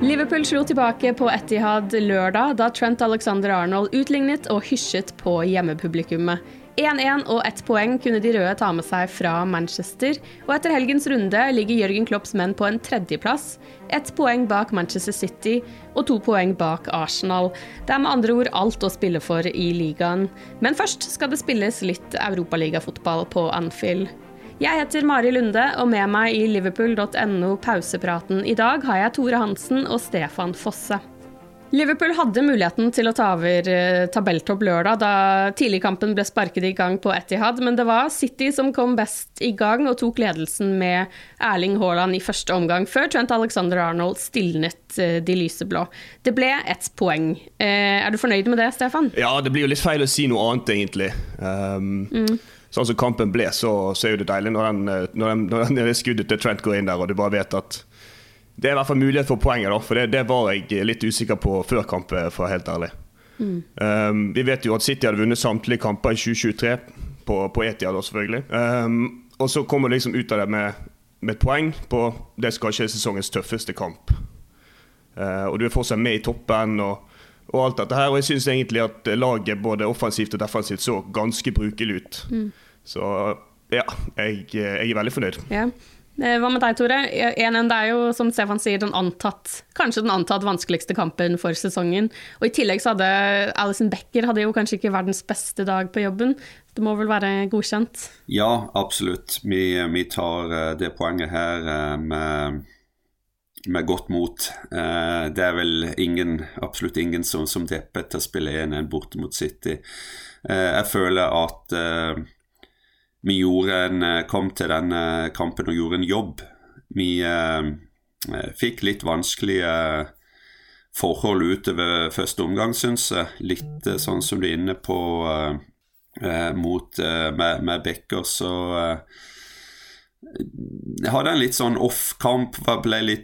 Liverpool slo tilbake på Etihad lørdag da Trent Alexander Arnold utlignet og hysjet på hjemmepublikummet. 1-1 og ett poeng kunne de røde ta med seg fra Manchester, og etter helgens runde ligger Jørgen Klopps menn på en tredjeplass, ett poeng bak Manchester City og to poeng bak Arsenal. Det er med andre ord alt å spille for i ligaen. Men først skal det spilles litt europaligafotball på Anfield. Jeg heter Mari Lunde, og med meg i liverpool.no pausepraten i dag har jeg Tore Hansen og Stefan Fosse. Liverpool hadde muligheten til å ta over eh, tabelltopp lørdag da tidligkampen ble sparket i gang på Etihad, men det var City som kom best i gang og tok ledelsen med Erling Haaland i første omgang, før Trent Alexander Arnold stilnet eh, de lyseblå. Det ble ett poeng. Eh, er du fornøyd med det, Stefan? Ja, det blir jo litt feil å si noe annet, egentlig. Um, Sånn som kampen ble, så, så er jo det deilig når, den, eh, når, den, når, den, når det skuddet til Trent går inn der, og du bare vet at det er i hvert fall mulighet for poenget, da. For det, det var jeg litt usikker på før kampen, for å være helt ærlig. Mm. Um, vi vet jo at City hadde vunnet samtlige kamper i 2023, på, på Etihad også, selvfølgelig. Um, og så kommer du liksom ut av det med, med et poeng på det som kanskje er sesongens tøffeste kamp. Uh, og du er fortsatt med i toppen. og og alt dette her, og jeg syns egentlig at laget både offensivt og defensivt så ganske brukelig ut. Mm. Så ja, jeg, jeg er veldig fornøyd. Ja. Eh, Hva med deg, Tore? 1-1 er jo, som Stefan sier, den antatt, kanskje den antatt vanskeligste kampen for sesongen. Og i tillegg så hadde Alison Becker hadde jo kanskje ikke verdens beste dag på jobben. Det må vel være godkjent? Ja, absolutt. Vi, vi tar eh, det poenget her eh, med, med godt mot. Eh, Det er vel ingen, absolutt ingen som, som depper til å spille 1-1 borte mot City. Eh, Jeg føler at eh, vi en, eh, kom til denne kampen og gjorde en jobb. Vi eh, eh, fikk litt vanskelige forhold utover første omgang, syns jeg. Litt eh, sånn som du er inne på eh, eh, mot, eh, med, med Becker, så eh, jeg hadde en litt sånn off-kamp,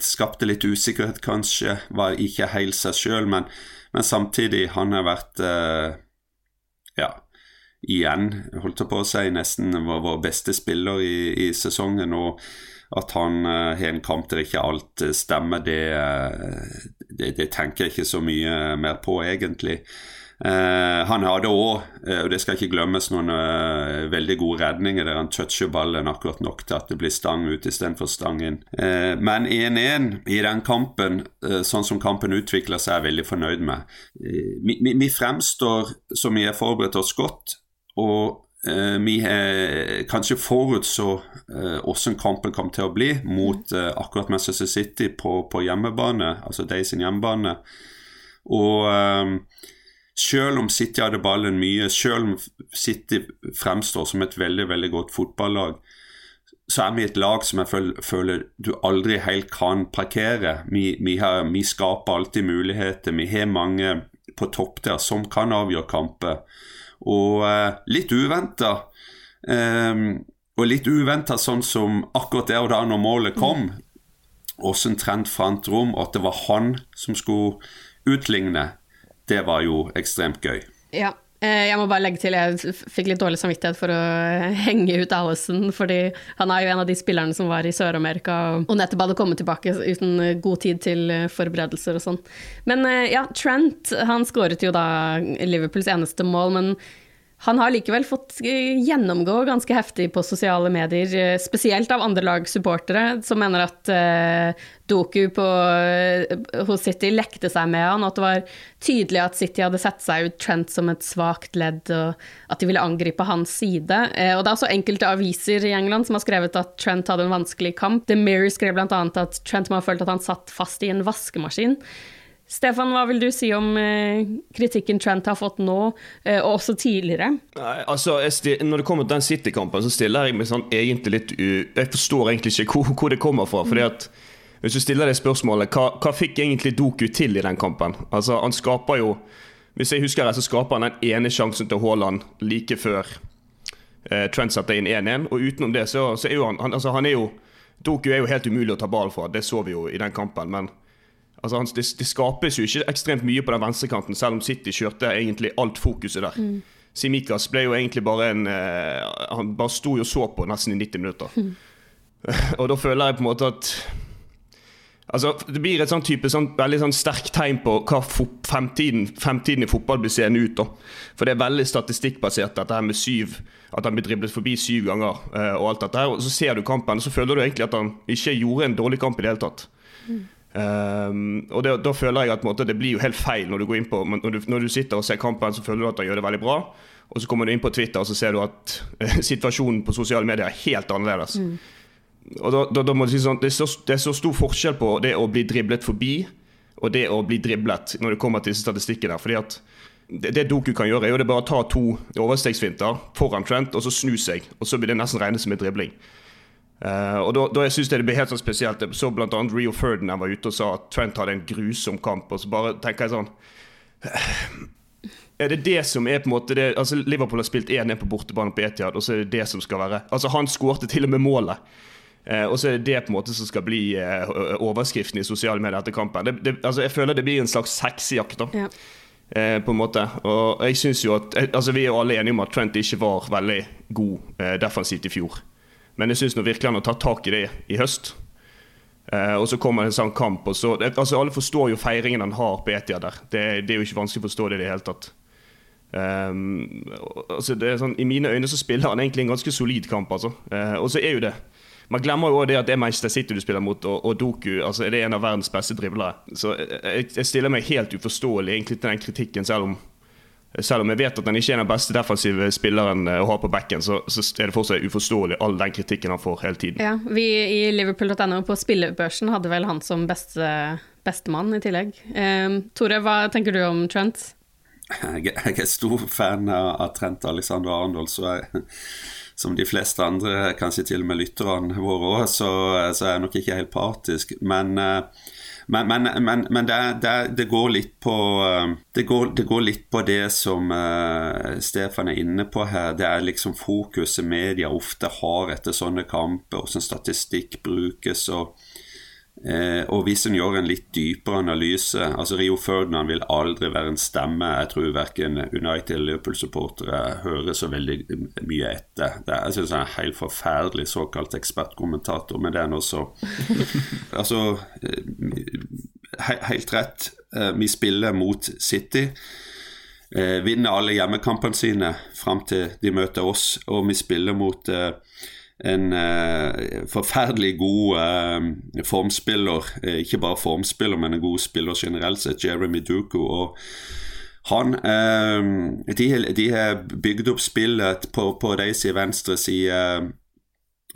skapte litt usikkerhet kanskje. Var ikke helt seg sjøl, men, men samtidig, han har vært eh, Ja, igjen, holdt jeg på å si, nesten var vår beste spiller i, i sesongen. Og at han eh, har en kamp der ikke alt eh, stemmer, det, eh, det, det tenker jeg ikke så mye mer på, egentlig. Uh, han hadde òg, og det skal ikke glemmes, noen uh, veldig gode redninger der han toucher ballen akkurat nok til at det blir stang ut istedenfor stang inn. Uh, men 1-1 i den kampen, sånn som kampen utvikler seg, er jeg veldig fornøyd med. Vi, vi, vi fremstår som vi har forberedt oss godt, og eh, vi har kanskje forutså eh, hvordan kampen kom til å bli mot eh, akkurat Manchester City på, på hjemmebane, altså de sin hjemmebane. Og selv om City hadde ballen mye, selv om City fremstår som et veldig veldig godt fotballag, så er vi et lag som jeg føler, føler du aldri helt kan parkere. Vi, vi, har, vi skaper alltid muligheter. Vi har mange på topp der som kan avgjøre kamper. Og uh, litt uventa. Og litt uventa sånn som akkurat der og da når målet kom. Åssen Trent fant rom, og at det var han som skulle utligne, det var jo ekstremt gøy. Ja, eh, jeg må bare legge til, jeg fikk litt dårlig samvittighet for å henge ut Allison, fordi han er jo en av de spillerne som var i Sør-Amerika og nettopp hadde kommet tilbake uten god tid til forberedelser og sånn. Men eh, ja, Trent han skåret jo da Liverpools eneste mål, men han har likevel fått eh, gjennomgå ganske heftig på sosiale medier, eh, spesielt av andre lags supportere, som mener at uh, Doku på, uh, hos City lekte seg med han, og at det var tydelig at City hadde sett seg ut Trent som et svakt ledd, og at de ville angripe hans side. Uh, og det er også enkelte aviser i England som har skrevet at Trent hadde en vanskelig kamp. The Mirror skrev bl.a. at Trent må ha følt at han satt fast i en vaskemaskin. Stefan, hva vil du si om eh, kritikken Trent har fått nå, eh, og også tidligere? Nei, altså, Når det kommer til den City-kampen, så stiller jeg meg sånn egentlig litt Jeg forstår egentlig ikke hvor, hvor det kommer fra. fordi at Hvis du stiller det spørsmålet, hva, hva fikk egentlig Doku til i den kampen? Altså, Han skaper jo Hvis jeg husker det, så skaper han den ene sjansen til Haaland like før eh, Trent setter inn 1-1. Og utenom det, så, så er jo han, han, altså, han er jo Doku er jo helt umulig å ta ball fra, det så vi jo i den kampen. men Altså, det, det, skapes jo ikke ekstremt mye på den venstrekanten, selv om City kjørte egentlig alt fokuset der. Mm. Simikas ble jo egentlig bare en uh, Han bare sto og så på nesten i 90 minutter. Mm. og da føler jeg på en måte at Altså, Det blir et sånn type sånn, veldig sånn sterkt tegn på hva fremtiden, fremtiden, i fotball blir seende ut. da. For det er veldig statistikkbasert, dette her med syv, at han blir driblet forbi syv ganger. Uh, og alt dette her, og Så ser du kampen, og så føler du egentlig at han ikke gjorde en dårlig kamp i det hele tatt. Mm. Um, og det, Da føler jeg at måte, det blir jo helt feil når du går inn på når du, når du, sitter og ser kampen, så føler du at han gjør det veldig bra. Og så kommer du inn på Twitter og så ser du at uh, situasjonen på sosiale medier er helt annerledes. Mm. Og da, da, da, må du si sånn, det er, så, det er så stor forskjell på det å bli driblet forbi og det å bli driblet når det kommer til disse statistikkene. Fordi at det, det Doku kan gjøre, er jo det bare å ta to overstegsfinter foran Trent og så snu seg. Og så blir det nesten regnet som en dribling. Uh, og da, jeg synes det blir helt sånn spesielt Jeg så bl.a. Rio Ferdinand var ute og sa at Trent hadde en grusom kamp. Og så bare tenker jeg sånn Er det det som er på en måte det, altså Liverpool har spilt 1-1 på bortebane på Etiad, og så er det det som skal være Altså Han skårte til og med målet. Uh, og så er det det på en måte som skal bli uh, overskriften i sosiale medier etter kampen. Det, det, altså Jeg føler det blir en slags heksejakt. da ja. på en måte Og jeg synes jo at Altså Vi er jo alle enige om at Trent ikke var veldig god defensivt i fjor. Men jeg syns virkelig han har tatt tak i det i høst. Eh, og så kommer en sånn kamp, og så altså Alle forstår jo feiringen han har på Etia der. Det, det, er jo ikke vanskelig å forstå det i det hele tatt. Um, altså det er sånn, I mine øyne så spiller han egentlig en ganske solid kamp, altså. Eh, og så er jo det Man glemmer jo også det at det er Manchester City du spiller mot, og, og Doku altså er det en av verdens beste drivlere. Så jeg, jeg stiller meg helt uforståelig egentlig til den kritikken, selv om selv om jeg vet at han ikke er den beste defensive spilleren eh, å ha på bekken, så, så er det fortsatt uforståelig all den kritikken han får hele tiden. Ja, Vi i Liverpool.no på spillebørsen hadde vel han som beste, bestemann i tillegg. Eh, Tore, hva tenker du om Trent? Jeg, jeg er stor fan av Trent Alexander Arendal, så jeg som de fleste andre, kanskje til og med lytterne våre òg, så, så, er jeg nok ikke helt partisk. Men uh, men, men, men, men det, det, det, går litt på eh, det går, det går, litt på det som uh, Stefan er inne på her. Det er liksom fokuset media ofte har etter sånne kamper, hvordan statistikk brukes. og Eh, og hvis en gjør en litt dypere analyse altså Rio Ferdinand vil aldri være en stemme jeg tror verken United eller Liverpool-supportere hører så veldig mye etter. Det er, jeg synes han er en helt forferdelig såkalt ekspertkommentator, men det er nå så Altså, eh, he helt rett. Eh, vi spiller mot City. Eh, vinner alle hjemmekampene sine fram til de møter oss, og vi spiller mot eh, en uh, forferdelig god uh, formspiller. Uh, ikke bare formspiller, men en god spiller generelt sett, Jeremy Duku. Og han de, de, har bygd opp spillet på, på deres venstre side.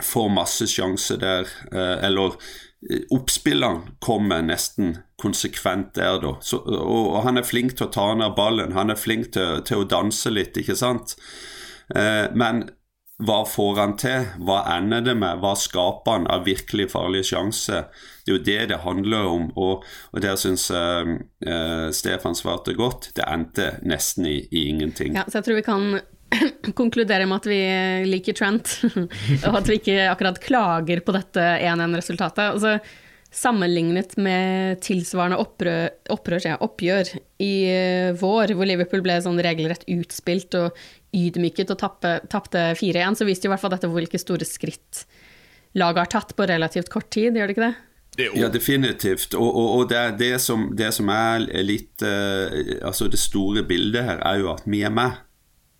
Får masse sjanser der, eller Oppspillene kommer nesten konsekvent der, da. Så, og, og, han er flink til å ta ned ballen. Han er flink til, til å danse litt, ikke sant. Eh, men hva får han til? Hva ender det med? Hva skaper han av virkelig farlige sjanser? Det er jo det det handler om, og, og der syns jeg uh, Stefan svarte godt. Det endte nesten i, i, ingenting. Ja, så jeg tror vi kan konkludere med at vi liker Trent, og at vi ikke akkurat klager på dette 1-1-resultatet. Altså, Sammenlignet med tilsvarende opprør, opprør, oppgjør i eh, vår, hvor Liverpool ble sånn regelrett utspilt og ydmyket og tapte 4-1, så viste jo i hvert fall dette hvilke store skritt laget har tatt på relativt kort tid, gjør det ikke det? Ja, definitivt. Og, og, og det, det, som, det, som, er litt uh, Altså, det store bildet her er jo at vi er med.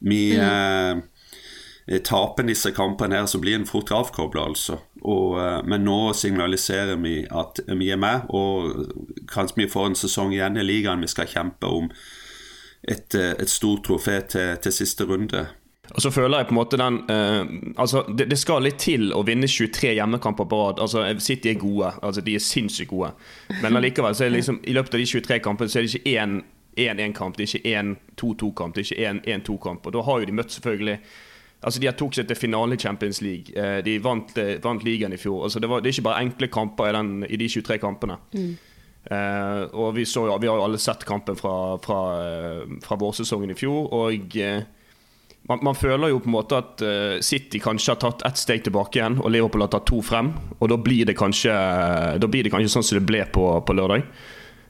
Vi mm. uh, taper disse kampene her, så blir en fort avkobla, altså. Og, uh, men nå signaliserer vi at vi er med, og kanskje vi får en sesong igjen i ligaen vi skal kjempe om et, eh, et stort trofé til, til, siste runde. Og så føler jeg på en måte den eh, Altså, det, det, skal litt til å vinne 23 hjemmekamper på rad. Altså, City er gode. altså De er sinnssykt gode. Men allikevel, så er det liksom i løpet av de 23 kampene så er det ikke én 1-1-kamp, det er ikke én 2-2-kamp, det er ikke 1-1-2-kamp. Og da har jo de møtt selvfølgelig Altså De har tok seg til finale i Champions League. Eh, de vant, eh, vant ligaen i fjor. Altså det, var, det, er ikke bare enkle kamper i, den, i de 23 kampene. Mm. Uh, og vi, så, vi, har jo alle sett kampen fra, fra, uh, fra vårsesongen i fjor. Og uh, man, man, føler jo på en måte at City kanskje har tatt ett steg tilbake igjen, og Liverpool har tatt to frem. Og da blir det kanskje, blir det kanskje sånn som det ble på, på lørdag.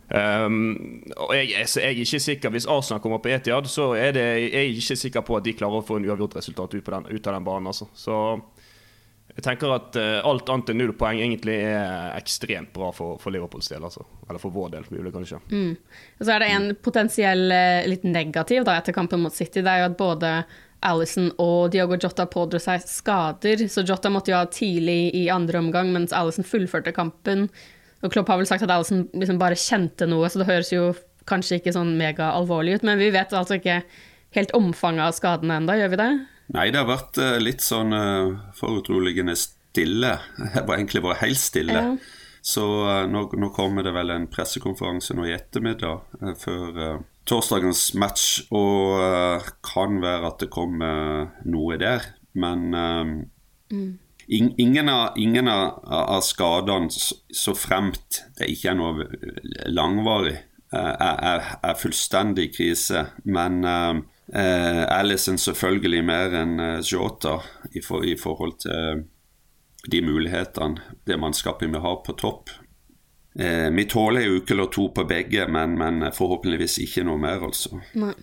Um, og jeg, jeg, jeg, er ikke sikker Hvis Arsenal kommer på Etiad, så er det, jeg er ikke sikker på at de klarer å få en uavgjort resultat ut, den, ut av den banen. Altså. Så jeg tenker at uh, alt annet enn null poeng egentlig er ekstremt bra for, for Liverpools del. Altså. Eller for vår del, mulig kanskje. Mm. Og så er det en potensiell uh, litt negativ da, etter kampen mot City. Det er jo at både Alison og Diogo Jota pådro seg skader. Så Jota måtte jo ha tidlig i andre omgang, mens Alison fullførte kampen. Og Klopp har vel sagt at Alison liksom bare kjente noe, så det høres jo kanskje ikke sånn mega alvorlig ut. Men vi vet altså ikke helt omfanget av skadene ennå, gjør vi det? Nei, det har vært uh, litt sånn uh, forutroligende stille. Det var egentlig vært helt stille. Ja. Så uh, nå, nå, kommer det vel en pressekonferanse nå i ettermiddag før torsdagens match. Og kan være at det kommer noe der. Men mm. in, ingen, av, ingen av, av skadene, så fremt det ikke er noe langvarig, er, er, er fullstendig krise. Men Eh, Alison selvfølgelig mer enn eh, Jota i, for, i, forhold til eh, de mulighetene det mannskapet vi har på topp. Eh, vi tåler en uke eller to på begge, men, men forhåpentligvis ikke noe mer, altså. Nei,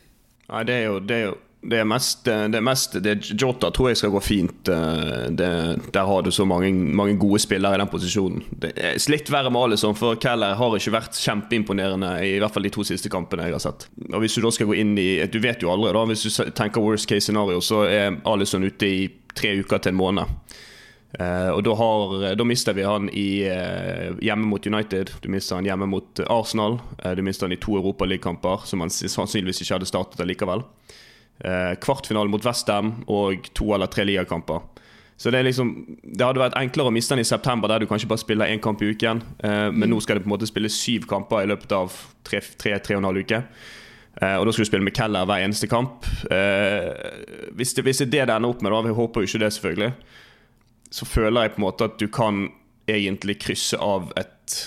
Nei det, er jo, det er jo det er mest, det er mest det, Jota tror jeg skal gå fint. Eh, det, der har du så mange, mange, gode spillere i den posisjonen. Det er litt verre med Alison, for Keller har ikke vært kjempeimponerende i hvert fall de to siste kampene jeg har sett. Og hvis Du da skal gå inn i Du vet jo aldri, da. Hvis du tenker worst case scenario, så er Alison ute i tre uker til en måned. Uh, og da, har, da, mister vi han i, uh, hjemme mot United, du mister han hjemme mot Arsenal. Uh, du mister han i to europaligakamper som han sannsynligvis ikke hadde startet allikevel eh, kvartfinale mot Westham og to eller tre ligakamper. Så det, er liksom, det hadde vært enklere å miste den i september, der du kanskje bare spiller én kamp i uken. Eh, men nå skal det på en måte spille syv kamper i løpet av tre-tre og en halv uke. Eh, og da skal du spille med Keller hver eneste kamp. Eh, hvis, det, hvis det er det det ender opp med, da, vi håper jo ikke det, selvfølgelig, så føler jeg på en måte at du kan egentlig krysse av et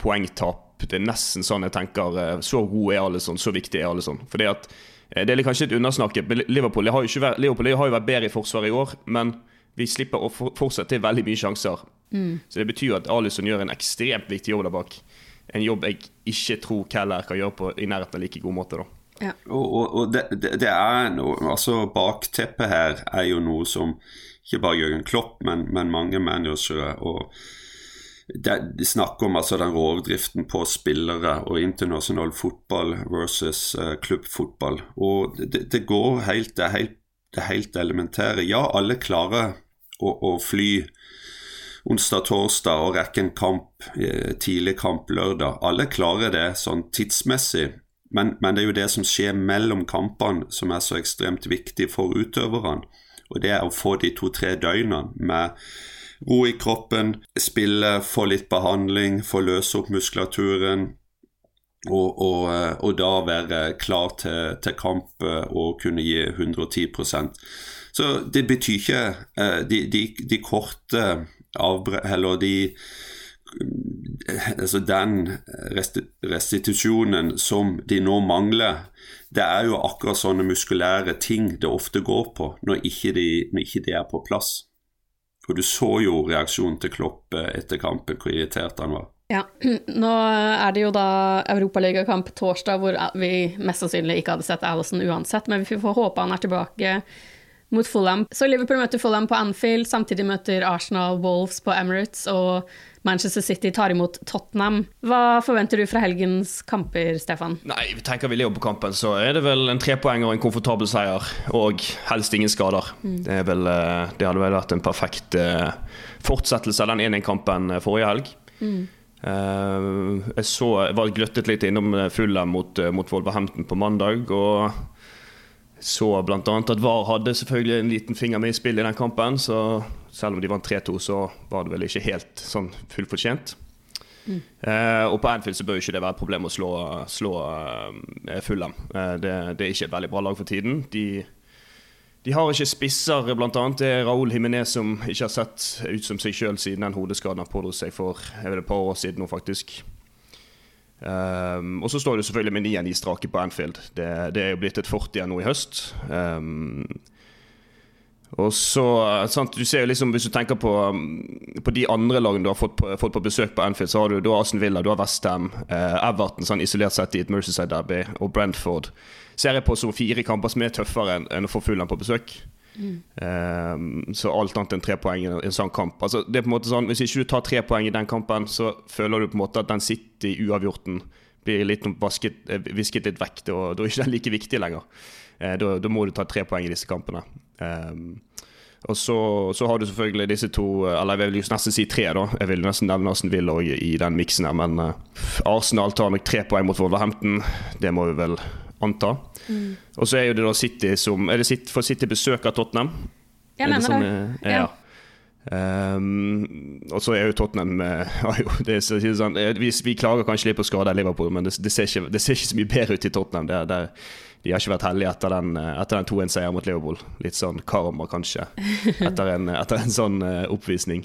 poengtap. Det er nesten sånn jeg tenker. Eh, så god er alle sånn, så viktig er alle sånn. Fordi at Eh, det er kanskje litt undersnakket, men Liverpool har, jo vært, Liverpool har jo vært bedre i forsvaret i år. Men vi slipper å fortsette til veldig mye sjanser. Mm. Så det betyr at Alison gjør en ekstremt viktig jobb der bak. En jobb jeg ikke tror Keller kan gjøre på i nærheten av like god måte. da. Ja. Og, og, og det, det, det, er noe Altså, bakteppet her er jo noe som ikke bare Jørgen Klopp, men, men mange managere og de snakker om altså den rovdriften på spillere og internasjonal fotball versus uh, klubbfotball. Og det, det, går helt det, er helt det er helt elementære. Ja, alle klarer å, å fly onsdag-torsdag og rekke en kamp, eh, tidlig kamp lørdag. Alle klarer det sånn tidsmessig. Men, men, det er jo det som skjer mellom kampene som er så ekstremt viktig for utøverne. Og det er å få de to-tre døgnene med ro i kroppen, spille, få litt behandling, få løse opp muskulaturen. Og, og, eh, og da være klar til, til, kamp eh, og kunne gi 110% Så det betyr ikke eh, de, de, de korte avbre... Eller de Altså den restitusjonen som de nå mangler, det er jo akkurat sånne muskulære ting det ofte går på når ikke de, når ikke de er på plass. For du så jo reaksjonen til Klopp etter kampen, hvor irritert han var. Ja, nå er det jo da europaligakamp torsdag, hvor vi mest sannsynlig ikke hadde sett Alison uansett, men vi får håpe han er tilbake mot Fulham. Så Liverpool møter Fulham på Anfield, samtidig møter Arsenal Wolves på Emirates, og Manchester City tar imot Tottenham. Hva forventer du fra helgens kamper, Stefan? Nei, vi tenker vi lever på kampen, så er det vel en trepoeng og en komfortabel seier. Og helst ingen skader. Mm. Det, vel, eh, det, hadde vel vært en perfekt eh, fortsettelse av den 1-1-kampen forrige helg. Mm. Jeg så, jeg var gløttet litt innom Fulham mot, eh, mot Wolverhampton på mandag. Og så bl.a. at VAR hadde selvfølgelig en liten finger med i spill i den kampen. Så selv om de vant 3-2, så var det vel ikke helt sånn fullfortjent. Mm. Uh, og på Anfield så bør jo ikke det være et problem å slå, slå uh, Fulham. Det, det, er ikke et veldig bra lag for tiden. De de har ikke spisser, bl.a. Det er Raúl Himinez som ikke har sett ut som seg sjøl siden den hodeskaden han pådro seg for et par år siden nå, faktisk. Um, og så står det selvfølgelig med 9-9 strake på Anfield. Det, det, er jo blitt et fort igjen nå i høst. Um, og så, sant, du ser jo liksom, Hvis du tenker på, på de andre lagene du har fått på, fått på, besøk på Anfield, så har du, du har Aston Villa, du har Westham, eh, Everton sånn isolert sett i et Mercyside Derby, og Brentford ser jeg på som fire kamper som er tøffere enn å få Fulham på besøk. Mm. Um, så alt annet enn tre poeng i en sånn kamp. Altså, det er på en måte sånn, Hvis ikke du tar tre poeng i den kampen, så føler du på en måte at den City uavgjorten blir litt vasket, eh, visket litt vekk. Da, da er ikke like viktig lenger. Uh, da, da, må du ta tre poeng i disse kampene. Um, og så, så, har du selvfølgelig disse to Eller jeg vil nesten si tre, da. Jeg vil nesten nevne Aston Villa i den miksen her. Men Arsenal tar nok tre poeng mot Wolverhampton. Det må vi vel anta. Mm. Og så er jo det da City som Er det City, for City besøk av Tottenham? Jeg mener det. Sånn, det. Eh, ja. ja. Um, og så er jo Tottenham uh, det er, sånn, eh, vi, vi, klager kanskje litt på skader i Liverpool, men det, det, ser ikke, det, ser ikke, så mye bedre ut i Tottenham. Det, det, de har ikke vært heldige etter den, etter den 2-1-seieren mot Liverpool. Litt sånn karma, kanskje, etter en, etter en sånn oppvisning.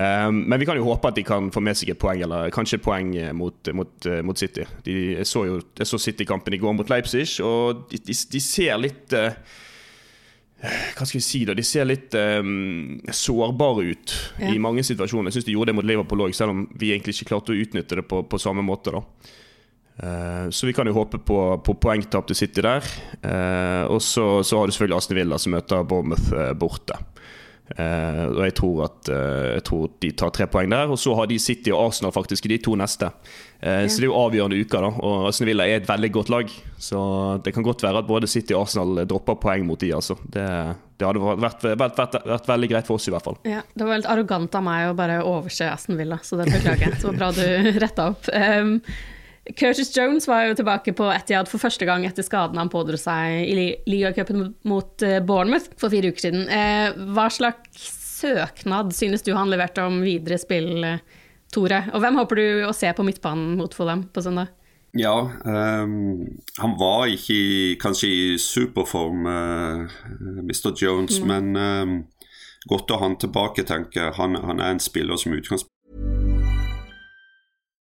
Um, men vi kan jo håpe at de kan få med seg et poeng, eller kanskje et poeng eh, mot, mot, uh, mot City. De, jeg så jo City-kampen i går mot Leipzig, og de, de, de ser litt uh, Hva skal vi si, da? De ser litt um, sårbare ut ja. i mange situasjoner. Jeg syns de gjorde det mot Liverpool òg, selv om vi egentlig ikke klarte å utnytte det på, på samme måte. da uh, så vi kan jo håpe på, på poengtap til City der. og så, så, har du selvfølgelig Aston Villa som møter Bournemouth borte. Uh, og jeg tror at uh, jeg tror de tar tre poeng der. Og så har de City og Arsenal faktisk i de to neste. Uh, ja. Så det er jo avgjørende uker. da Og Arsenal Villa er et veldig godt lag. Så det kan godt være at både City og Arsenal dropper poeng mot de altså. Det, det hadde vært, vært, vært, vært, veldig greit for oss, i hvert fall. Ja, Det var veldig arrogant av meg å bare overse Aston Villa, så det beklager jeg. Så bra du retta opp. Um, Curtis Jones var jo tilbake på Etiad for første gang etter skaden han pådro seg i ligacupen mot eh, Bournemouth for fire uker siden. Eh, hva slags søknad synes du han leverte om videre spill, Tore? Og hvem håper du å se på midtbanen mot Fulham på søndag? Ja, um, han var ikke i, kanskje i superform, uh, Mr. Jones, mm. men um, godt å ha han tilbake, tenker jeg. Han, han er en spiller som utgangspunkt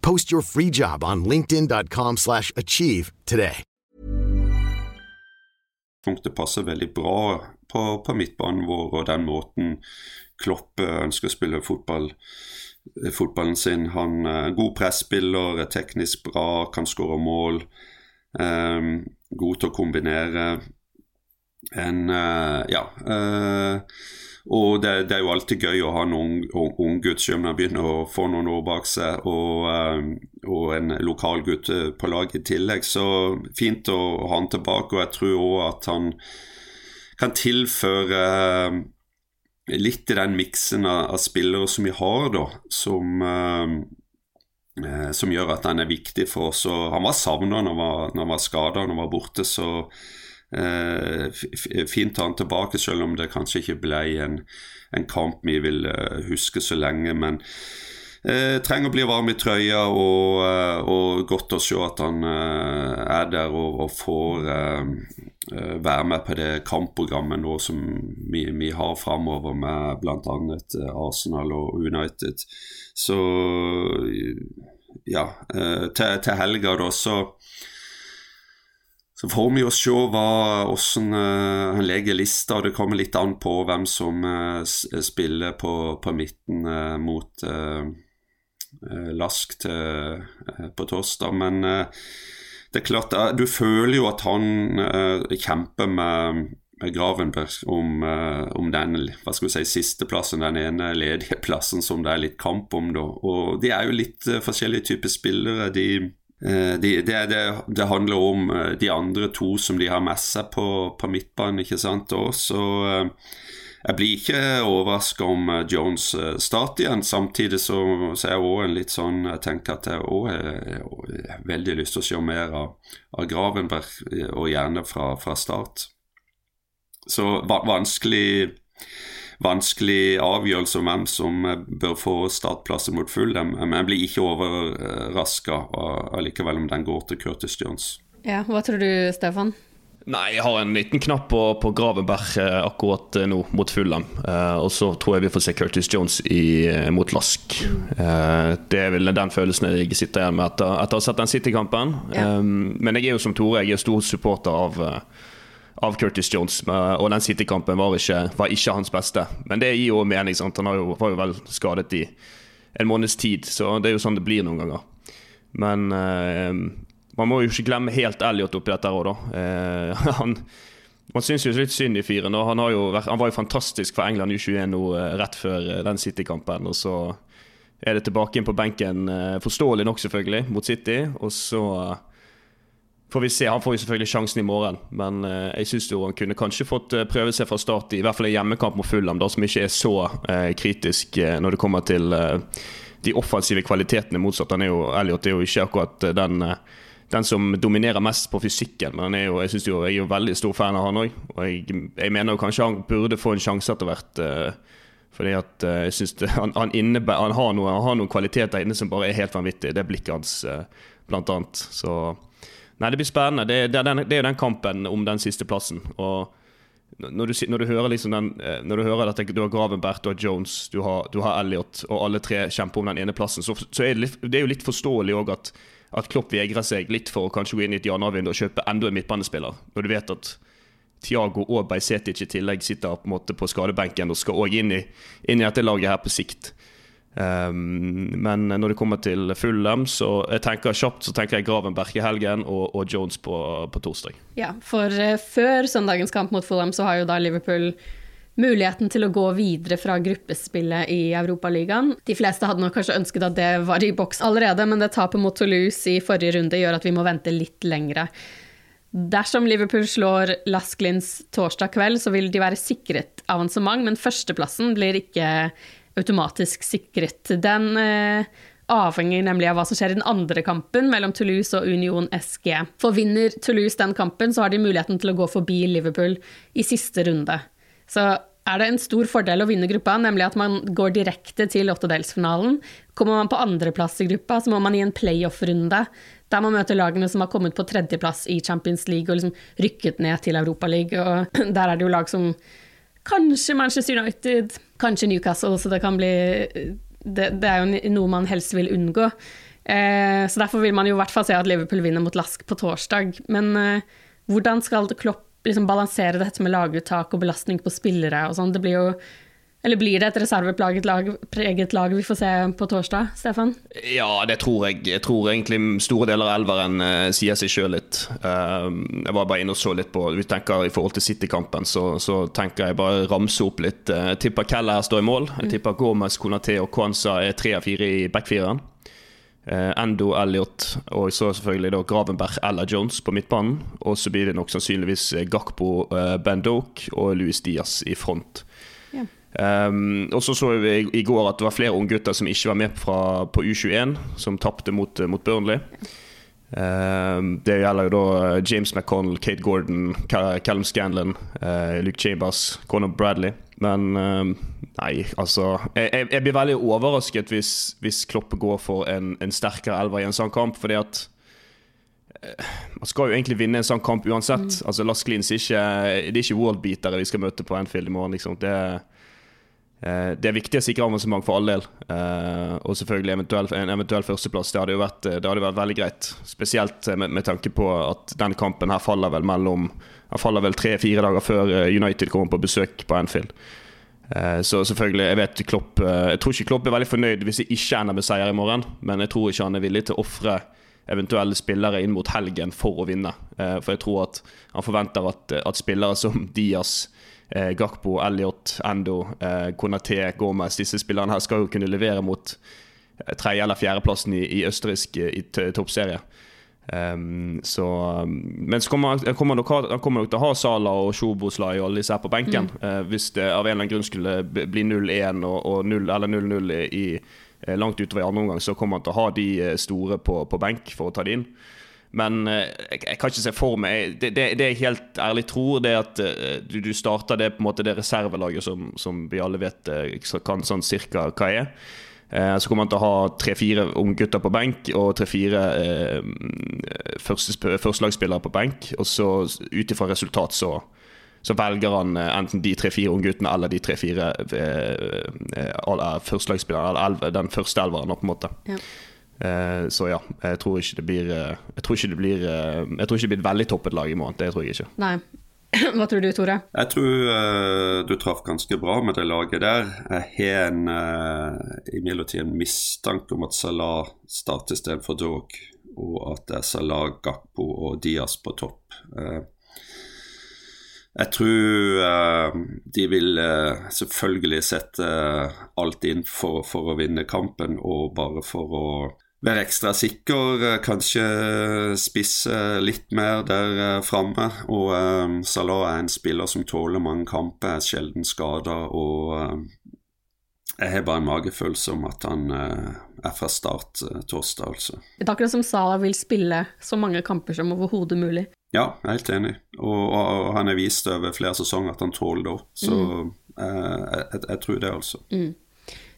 Post your free job on linkedin.com/achieve slash achieve today. punktet passer veldig bra på, på midtbanen vår og den måten Klopp eh, ønsker å spille fotball, eh, fotballen sin. Han er god presspiller, er teknisk bra, kan skåre mål. Um, god til å kombinere. En uh, Ja. Uh, og det, det, er jo alltid gøy å ha en ung, ung, gutt, begynner å få noen år bak seg, og, uh, og en lokal gutt på laget i tillegg. Så fint å ha han tilbake, og jeg tror òg at han kan tilføre litt i den miksen av, spillere som vi har, da, som Eh, som gjør at han er viktig for oss. Og han var savna når, når, han var skada, når han var borte, så eh, fint å ha han tilbake, selv om det kanskje ikke ble en, en kamp vi vil uh, huske så lenge. Men eh, trenger å bli varm i trøya, og, uh, og godt å se at han er der og, og får være med på det kampprogrammet nå som vi, vi har framover med bl.a. Arsenal og United. Så ja, eh, til, til helga da så så får vi jo se hvordan uh, han legger lista, og det kommer litt an på hvem som uh, spiller på, på midten uh, mot Lask til, på torsdag. Men det er klart, du føler jo at han kjemper med Gravenberg om, om den hva skal vi si, sisteplassen, den ene ledige plassen som det er litt kamp om. Da. Og De er jo litt forskjellige typer spillere. De, de, det, det, det, handler om de andre to som de har med seg på, på midtbanen. ikke sant? Og så jeg blir ikke overraska om Jones starter igjen. Samtidig så, så er jeg òg en litt sånn Jeg tenker at jeg òg har veldig lyst til å se mer av, av Gravenberg, og gjerne fra, fra start. Så vanskelig vanskelig avgjørelse om hvem som eh, bør få startplasser mot Fulham. Men jeg blir ikke overraska allikevel om den går til Curtis Jones. Ja, Hva tror du, Stefan? Nei, jeg har en liten knapp på, på Gravenberg eh, akkurat eh, nå, mot Fulham. Eh, og så tror jeg vi får se Curtis Jones i, mot Lask. Eh, det er vel den følelsen jeg sitter igjen med etter, etter å ha sett den City-kampen. Ja. Eh, men jeg er jo som Tore, jeg er stor supporter av av Curtis Jones. Og den City-kampen var, var, ikke hans beste. Men det gir jo mening. Sant? Han jo, var jo vel skadet i en måneds tid, så det er jo sånn det blir noen ganger. Men eh, man må jo ikke glemme helt Elliot oppi dette òg, da. Eh, han, man syns jo litt synd i fyren. Han, han, var jo fantastisk for England U21 nå eh, rett før eh, den City-kampen. Og så er det tilbake inn på benken, eh, forståelig nok selvfølgelig, mot City. Og så får vi se. Han får jo selvfølgelig sjansen i morgen, men uh, jeg syns han kunne kanskje fått uh, prøve seg fra start i, i hvert fall en hjemmekamp mot Fulham, da, som ikke er så uh, kritisk når det kommer til de offensive kvalitetene motsatt. Han er jo, Elliot er jo ikke akkurat den, den som dominerer mest på fysikken, men jo, jeg, jo, jeg er jo veldig stor fan av han òg. Og jeg, jeg, mener jo kanskje han burde få en sjanse etter hvert. Fordi at jeg synes han, han, innebærer, han, noe, han, har noen kvaliteter inne som bare er helt vanvittige. Det er blikket hans, blant annet. Så Nei, det blir spennende. Det, det, er den, det er jo den kampen om den siste plassen. Og når du, når du, hører liksom den eh, Når du hører at du har Gravenberg, du har Jones, du har, du har Elliot, og alle tre kjemper om den ene plassen, så, så er det, litt, det, er jo litt forståelig òg at, at, Klopp vegrer seg litt for å kanskje gå inn i et januarvindu og kjøpe enda en midtbanespiller, når du vet at Tiago og Bajsetic i tillegg sitter på, på skadebenken og skal òg inn, inn, i dette laget her på sikt. Um, men når det kommer til Fulham, så jeg tenker kjapt så tenker jeg Gravenberg i helgen og, og Jones på, på, torsdag. Ja, for uh, før søndagens kamp mot Fulham så har jo da Liverpool muligheten til å gå videre fra gruppespillet i Europaligaen. De fleste hadde nok kanskje ønsket at det var i boks allerede, men det tapet mot Toulouse i forrige runde gjør at vi må vente litt lengre. Dersom Liverpool slår Lasklins torsdag kveld, så vil de være sikret avansement, men førsteplassen blir ikke automatisk sikret. Den eh, avhenger nemlig av hva som skjer i den andre kampen mellom Toulouse og Union SG. For vinner Toulouse den kampen, så har de muligheten til å gå forbi Liverpool i siste runde. Så er det en stor fordel å vinne gruppa, nemlig at man går direkte til åttedelsfinalen. Kommer man på andreplass i gruppa, så må man i en playoff-runde der man møter lagene som har kommet på tredjeplass i Champions League og liksom rykket ned til Europaligaen. Der er det jo lag som kanskje Manchester United, kanskje Newcastle, så det kan bli Det, det er jo noe man helst vil unngå. Eh, så derfor vil man jo i hvert fall se at Liverpool vinner mot Lask på torsdag. Men eh, hvordan skal Klopp liksom balansere dette med laguttak og belastning på spillere og sånn? Det blir jo eller blir det et reservepreget lag, lag, vi får se på torsdag, Stefan? Ja, det tror jeg. Jeg tror egentlig store deler av elveren uh, sier seg sjøl litt. Uh, jeg var bare inne og så litt på Vi tenker I forhold til City-kampen, så, så, tenker jeg bare ramse opp litt. Uh, jeg tipper Keller står i mål. Jeg mm. tipper Gomez, Konaté og Kwanza er tre av fire i backfireren. Uh, Endo, Elliot og så selvfølgelig da Gravenberg eller Jones på midtbanen. Og så blir det nok sannsynligvis Gakpo, uh, Ben Doke og Louis Diaz i front. Um, og så så vi i, går at det var flere unggutter som ikke var med fra, på U21, som tapte mot, mot, Burnley. Um, det gjelder jo da James McConnell, Kate Gordon, Callum Scanlon, uh, Luke Chambers, Conor Bradley. Men um, nei, altså jeg, jeg, blir veldig overrasket hvis, hvis Kloppe går for en, en sterkere elver i en sånn kamp, fordi at man skal jo egentlig vinne en sånn kamp uansett. Mm. Altså Lars Klins ikke, Det er ikke worldbeatere vi skal møte på Anfield i morgen. Liksom. Det er Eh, det er viktig å sikre avansement for all del. Eh, og selvfølgelig eventuell, en eventuell førsteplass. Det hadde jo vært, det hadde vært veldig greit. Spesielt med, med, tanke på at den kampen her faller vel mellom Han faller vel tre-fire dager før eh, United kommer på besøk på Anfield. Så selvfølgelig, jeg vet Klopp Jeg tror ikke Klopp er veldig fornøyd hvis det ikke ender med seier i morgen, men jeg tror ikke han er villig til å ofre eventuelle spillere inn mot helgen for å vinne. For jeg tror at han forventer at, at spillere som Diaz eh, Gakpo, Elliot, Endo, eh, Konaté, Gomez. Disse spillerne her skal jo kunne levere mot eh, tredje- eller fjerdeplassen i, i østerriksk eh, i, toppserie. Um, så, men så kommer han kommer nok, kommer til å ha Sala og Sjoboslai og alle disse her på benken. Mm. Uh, hvis det av en eller annen grunn skulle bli 0-1 og, og 0, eller 0-0 i, i, langt utover i andre omgang, så kommer han til å ha de store på, på benk for å ta de inn. Men eh, jeg, jeg, kan ikke se for meg Det, det, det jeg helt ærlig tror, det at uh, du, du, starter det på en måte det reservelaget som, som vi alle vet uh, kan sånn cirka hva er. Så kommer han til å ha tre-fire unggutter på benk og tre-fire førstelagsspillere på benk. Og så ut ifra resultat så, så velger han enten de tre-fire ungguttene eller de tre-fire førstelagsspillerne, eller den første elveren, på en måte. Ja. Eh, så ja, jeg tror ikke det blir eh, Jeg tror ikke det blir, eh, jeg tror ikke det blir et veldig toppet lag i morgen. Det tror jeg ikke. Nei. Hva tror du, Tore? Jeg tror uh, du traff ganske bra med det laget der. Jeg har en, uh, imidlertid en mistanke om at Salah starter istedenfor Dog, og at det er Salah, Gakpo og Diaz på topp. Uh, jeg tror uh, de vil uh, selvfølgelig sette alt inn for, for, å vinne kampen, og bare for å være ekstra sikker, eh, kanskje spisse litt mer der eh, framme. Og um, Salah er en spiller som tåler mange kamper, er sjelden skada. Og um, jeg har bare en magefølelse om at han uh, er fra start uh, torsdag, altså. Det er akkurat som Salah vil spille så mange kamper som overhodet mulig. Ja, jeg er helt enig. Og, og, og han har vist over flere sesonger at han tåler det òg. Så mm. uh, jeg, jeg, tror det, altså. Mm.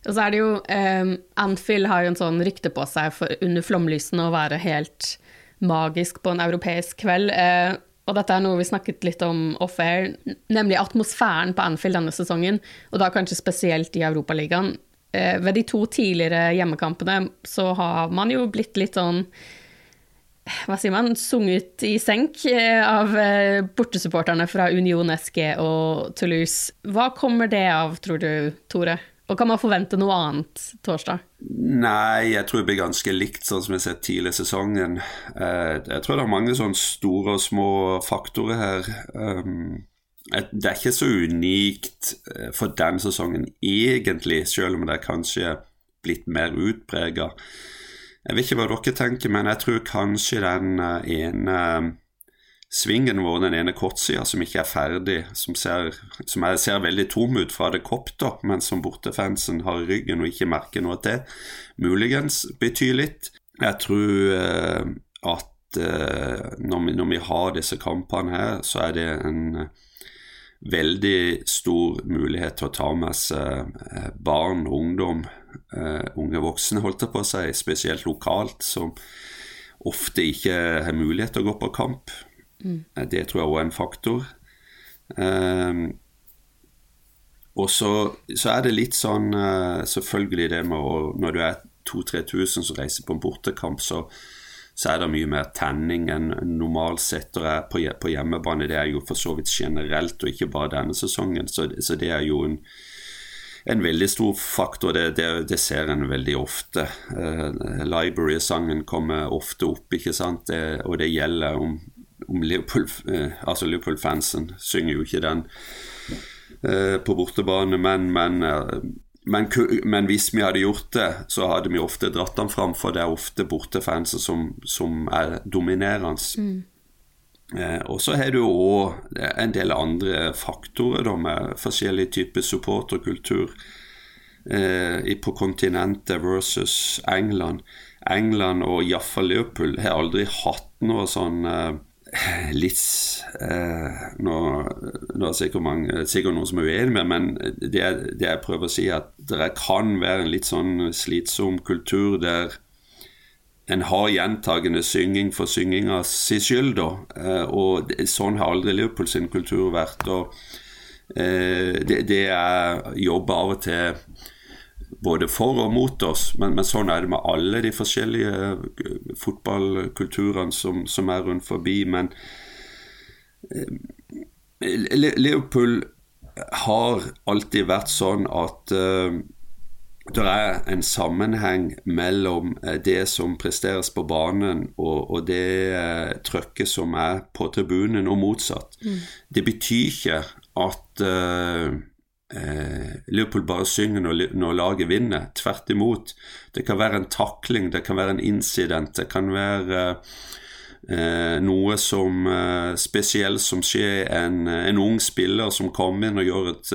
Og så er det jo um, Anfield har jo en sånn rykte på seg for under flomlysene å være helt magisk på en europeisk kveld. Uh, og dette er noe vi snakket litt om off-air, nemlig atmosfæren på Anfield denne sesongen, og da kanskje spesielt i Europaligaen. Uh, ved de to tidligere hjemmekampene så har man jo blitt litt sånn hva sier man, sunget i senk av bortesupporterne fra Union SG og Toulouse. Hva kommer det av, tror du, Tore? Og kan man forvente noe annet torsdag? Nei, jeg tror det blir ganske likt sånn som jeg har sett tidligere i sesongen. Eh, jeg tror det er mange sånne store og små faktorer her. Um, det er ikke så unikt eh, for den sesongen egentlig, selv om det er kanskje blitt mer utprega. Jeg vet ikke hva dere tenker, men jeg tror kanskje den ene svingen vår, den ene kortsida som ikke er ferdig, som ser, som er, ser veldig tom ut fra det kopter, men som bortefansen har i ryggen og ikke merker noe til, muligens betyr litt. Jeg tror eh, at eh, når, vi, når, vi, har disse kampene her, så er det en eh, veldig stor mulighet til å ta med seg eh, barn, ungdom, eh, unge voksne, holdt jeg på å si, spesielt lokalt, som ofte ikke har mulighet til å gå på kamp. Mm. Det tror jeg òg er en faktor. Um, og så, så, er det litt sånn uh, Selvfølgelig det med å Når du er 2000-3000 som reiser på en bortekamp, så, så, er det mye mer tenning enn normalt sett er på, på, hjemmebane. Det er jo for så vidt generelt, og ikke bare denne sesongen. Så, så det er jo en, en veldig stor faktor. Det, det, det ser en veldig ofte. Uh, Library-sangen kommer ofte opp, ikke sant? Det, og det gjelder om om Liverpool, eh, altså Liverpool-fansen synger jo ikke den eh, på bortebane, men, men, eh, men, men, hvis vi hadde gjort det, så hadde vi ofte dratt den fram, for det er ofte bortefansen som, som er dominerende. Mm. Eh, og så har du òg en del andre faktorer da, med forskjellige typer supporterkultur eh, på kontinentet versus England. England og iallfall Liverpool har aldri hatt noe sånn eh, litt eh, nå, nå, er det sikkert, mange, sikkert noen som er uenig med men det, det, jeg prøver å si, at det kan være en litt sånn slitsom kultur der en har gjentagende synging for synginga si skyld, da. Eh, og sånn har aldri Liverpool sin kultur vært. og eh, det, det er jobber av og til både for og mot oss, men, men, sånn er det med alle de forskjellige eh, fotballkulturene som, som er rundt forbi. Men eh, Liverpool har alltid vært sånn at uh, det er en sammenheng mellom det som presteres på banen og, og det uh, trøkket som er på tribunen, og motsatt. Mm. Det betyr ikke at uh, eh, Liverpool bare synger når, når, laget vinner. Tvert imot. Det kan være en takling, det kan være en incident, det kan være eh, noe som eh, spesielt som skjer en, en, ung spiller som kommer inn og gjør et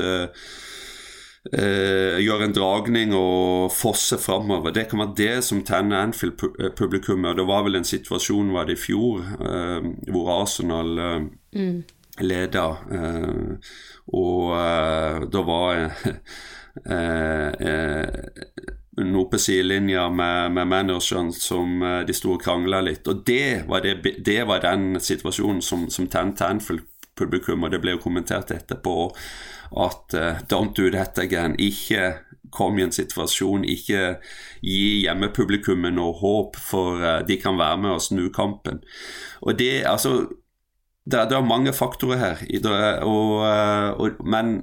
eh, gjør en dragning og fosser framover. Det kan være det som tenner Anfield-publikummet. Det var vel en situasjon var det i fjor eh, hvor Arsenal eh, mm. leda. Og uh, det var uh, noe på sidelinja med, med manageren som de sto og krangla litt. Og det var, det, det var den situasjonen som, som tente publikum, og det ble jo kommentert etterpå at uh, 'don't do that again'. Ikke kom i en situasjon, ikke gi hjemmepublikummet noe håp, for de kan være med og snu kampen. Og det, altså det, det, er mange faktorer her, og, eh, og, men,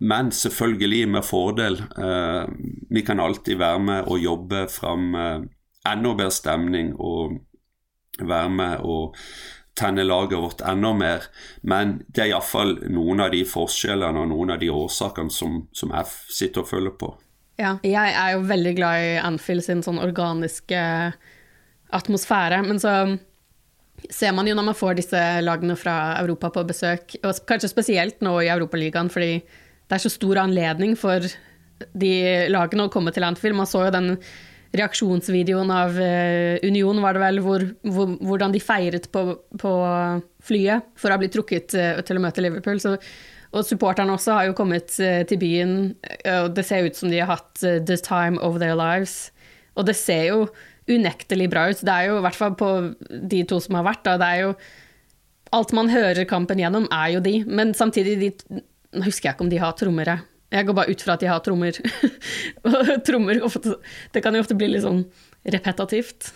men, selvfølgelig med fordel. Eh, vi kan alltid være med og jobbe fram eh, enda bedre stemning og være med og tenne laget vårt enda mer. Men det er iallfall noen av de forskjellene og noen av de årsakene som, som jeg sitter og følger på. Ja, jeg er jo veldig glad i Anfield sin sånn organiske atmosfære, men så ser man jo når man får disse lagene fra Europa på besøk, og kanskje spesielt nå i Europaligaen, fordi det er så stor anledning for de lagene å komme til Anfield. Man så jo den reaksjonsvideoen av uh, Union, var det vel, hvor, hvor, hvordan de feiret på, på, flyet for å ha blitt trukket uh, til å møte Liverpool. Så, og supporterne også har jo kommet uh, til byen, og det ser ut som de har hatt the time of their lives. Og det ser jo unektelig bra ut. Det er jo i hvert fall på de to som har vært, da. Det er jo Alt man hører kampen gjennom, er jo de. Men samtidig, de, nå husker jeg ikke om de har trommere. Jeg går bare ut fra at de har trommer. trommer ofte, Det kan jo ofte bli litt sånn repetativt.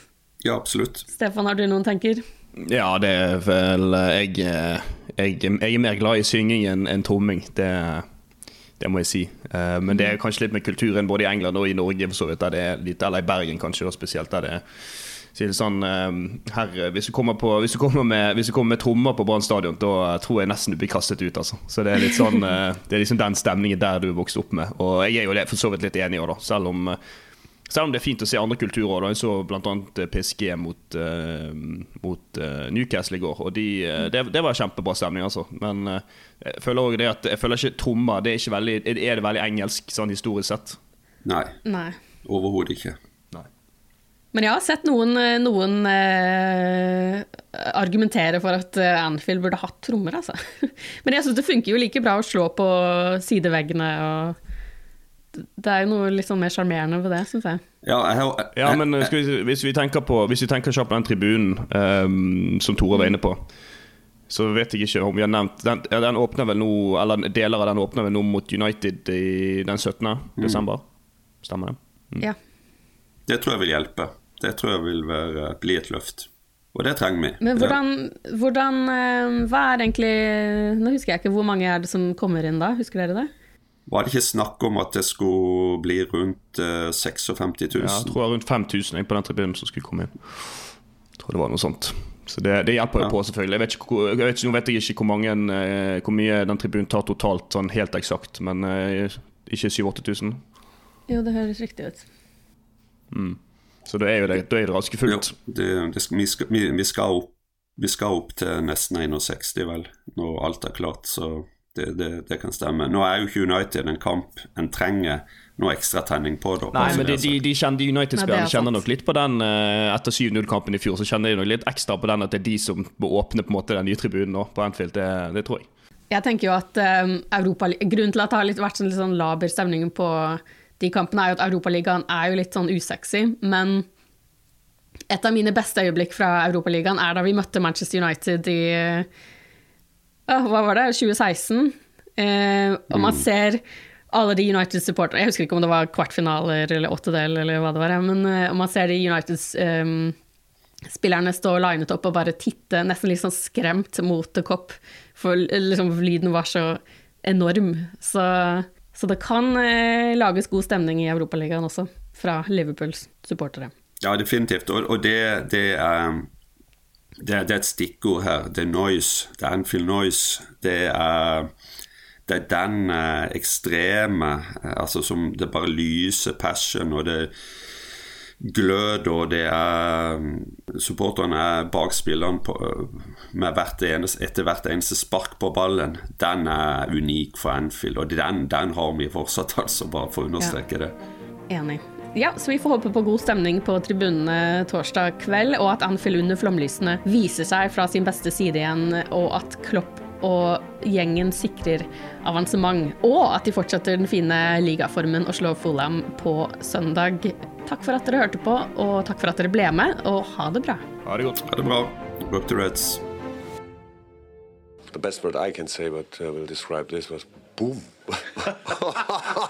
Ja, absolutt. Stefan, har du noen tenker? Ja, det er vel Jeg, jeg, jeg er mer glad i synging enn en tromming. Det, Det må jeg si. Eh, men det er kanskje litt med kulturen både i England og i Norge, for så vidt, der det er litt, eller i Bergen kanskje, da, spesielt. der det er det sånn, eh, her, hvis, du på, hvis, du med, hvis du kommer med trommer på Brann stadion, da tror jeg nesten du blir kastet ut. Altså. Så det er litt sånn eh, Det er liksom den stemningen der du er vokst opp med. Og jeg er jo for så vidt litt enig òg, selv om selv om det er fint å se andre kulturer. Da. Jeg så bl.a. PSG mot, uh, mot uh, Newcastle i går. Og de, uh, det, det, var kjempebra stemning, altså. Men jeg føler også det at Jeg føler ikke trommer det er, ikke veldig, er det veldig engelsk sånn historisk sett? Nei. Nei. Overhodet ikke. Nei. Men jeg har sett noen, noen argumentere for at Anfield burde hatt trommer, altså. Men jeg syns det funker jo like bra å slå på sideveggene og det er jo noe litt sånn mer sjarmerende ved det, syns jeg. Ja, jeg, jeg, ja men vi, hvis vi tenker på Hvis vi tenker kjapt på den tribunen um, som Tore var inne på, så vet jeg ikke om vi har nevnt Den, den åpner vel nå Eller deler av den åpner vel nå mot United i den 17. Mm. desember. Stemmer det? Mm. Ja. Det tror jeg vil hjelpe. Det tror jeg vil være, bli et løft. Og det trenger vi. Men hvordan, hvordan eh, Hva er egentlig Nå husker jeg ikke hvor mange er det som kommer inn da, husker dere det? Var det ikke snakk om at det skulle bli rundt uh, 56 000? Ja, jeg tror det var rundt 5000 på den tribunen som skulle komme inn. Jeg tror det var noe sånt. Så det, det hjelper jo ja. på, selvfølgelig. Jeg vet ikke, jeg vet ikke, nå vet jeg ikke hvor, mange, eh, hvor mye den tribunen tar totalt, sånn helt eksakt, men eh, ikke 7000-8000? Jo, det høres riktig ut. Mm. Så da er, jo det, er det raske fullt. Jo, det, det, vi, skal, vi, vi, skal opp, vi skal opp til nesten 61, vel, når alt er klart. så... Det, det, det, kan stemme. Nå er jo ikke United en kamp en trenger noe ekstra tenning på. Da, Nei, men de, de, de, kjenner United-spillerne kjenner nok litt på den uh, etter 7-0-kampen i fjor. Så kjenner de nok litt ekstra på den at det er de som må åpne på en måte den nye tribunen nå på Anfield. Det, det tror jeg. Jeg tenker jo at um, Europa, Grunnen til at det har litt, vært sånn, litt sånn laber stemning på de kampene, er jo at Europaligaen er jo litt sånn usexy. Men et av mine beste øyeblikk fra Europaligaen er da vi møtte Manchester United i hva var det, 2016. Eh, og man mm. ser alle de United-supporterne Jeg husker ikke om det var kvartfinaler eller åttedel, eller hva det var, men eh, man ser de United-spillerne um, stå linet opp og bare titte nesten litt sånn skremt mot The Cop, for liksom, lyden var så enorm. Så, så det kan eh, lages god stemning i Europaligaen også, fra Liverpools supportere. Ja, definitivt. Og, og det, det er det, det, er et stikkord her. Det er noise. Det er Anfield noise. Det er, det er den eh, ekstreme eh, Altså som det bare lyser passion, og det glød, og det er Supporterne er bak spillerne med hvert eneste, etter hvert eneste spark på ballen. Den er unik for Anfield, og den, den har vi fortsatt, altså, bare for å understreke ja. det. Enig. Ja, så vi får håpe på god stemning på tribunene torsdag kveld, og at Anfield under flomlysene viser seg fra sin beste side igjen, og at Klopp og gjengen sikrer avansement. Og at de fortsetter den fine ligaformen og slår Fulham på søndag. Takk for at dere hørte på, og takk for at dere ble med, og ha det bra. Ha det godt. Ha det bra. Rock the Reds. The best word I can say, but uh, will describe this was boom.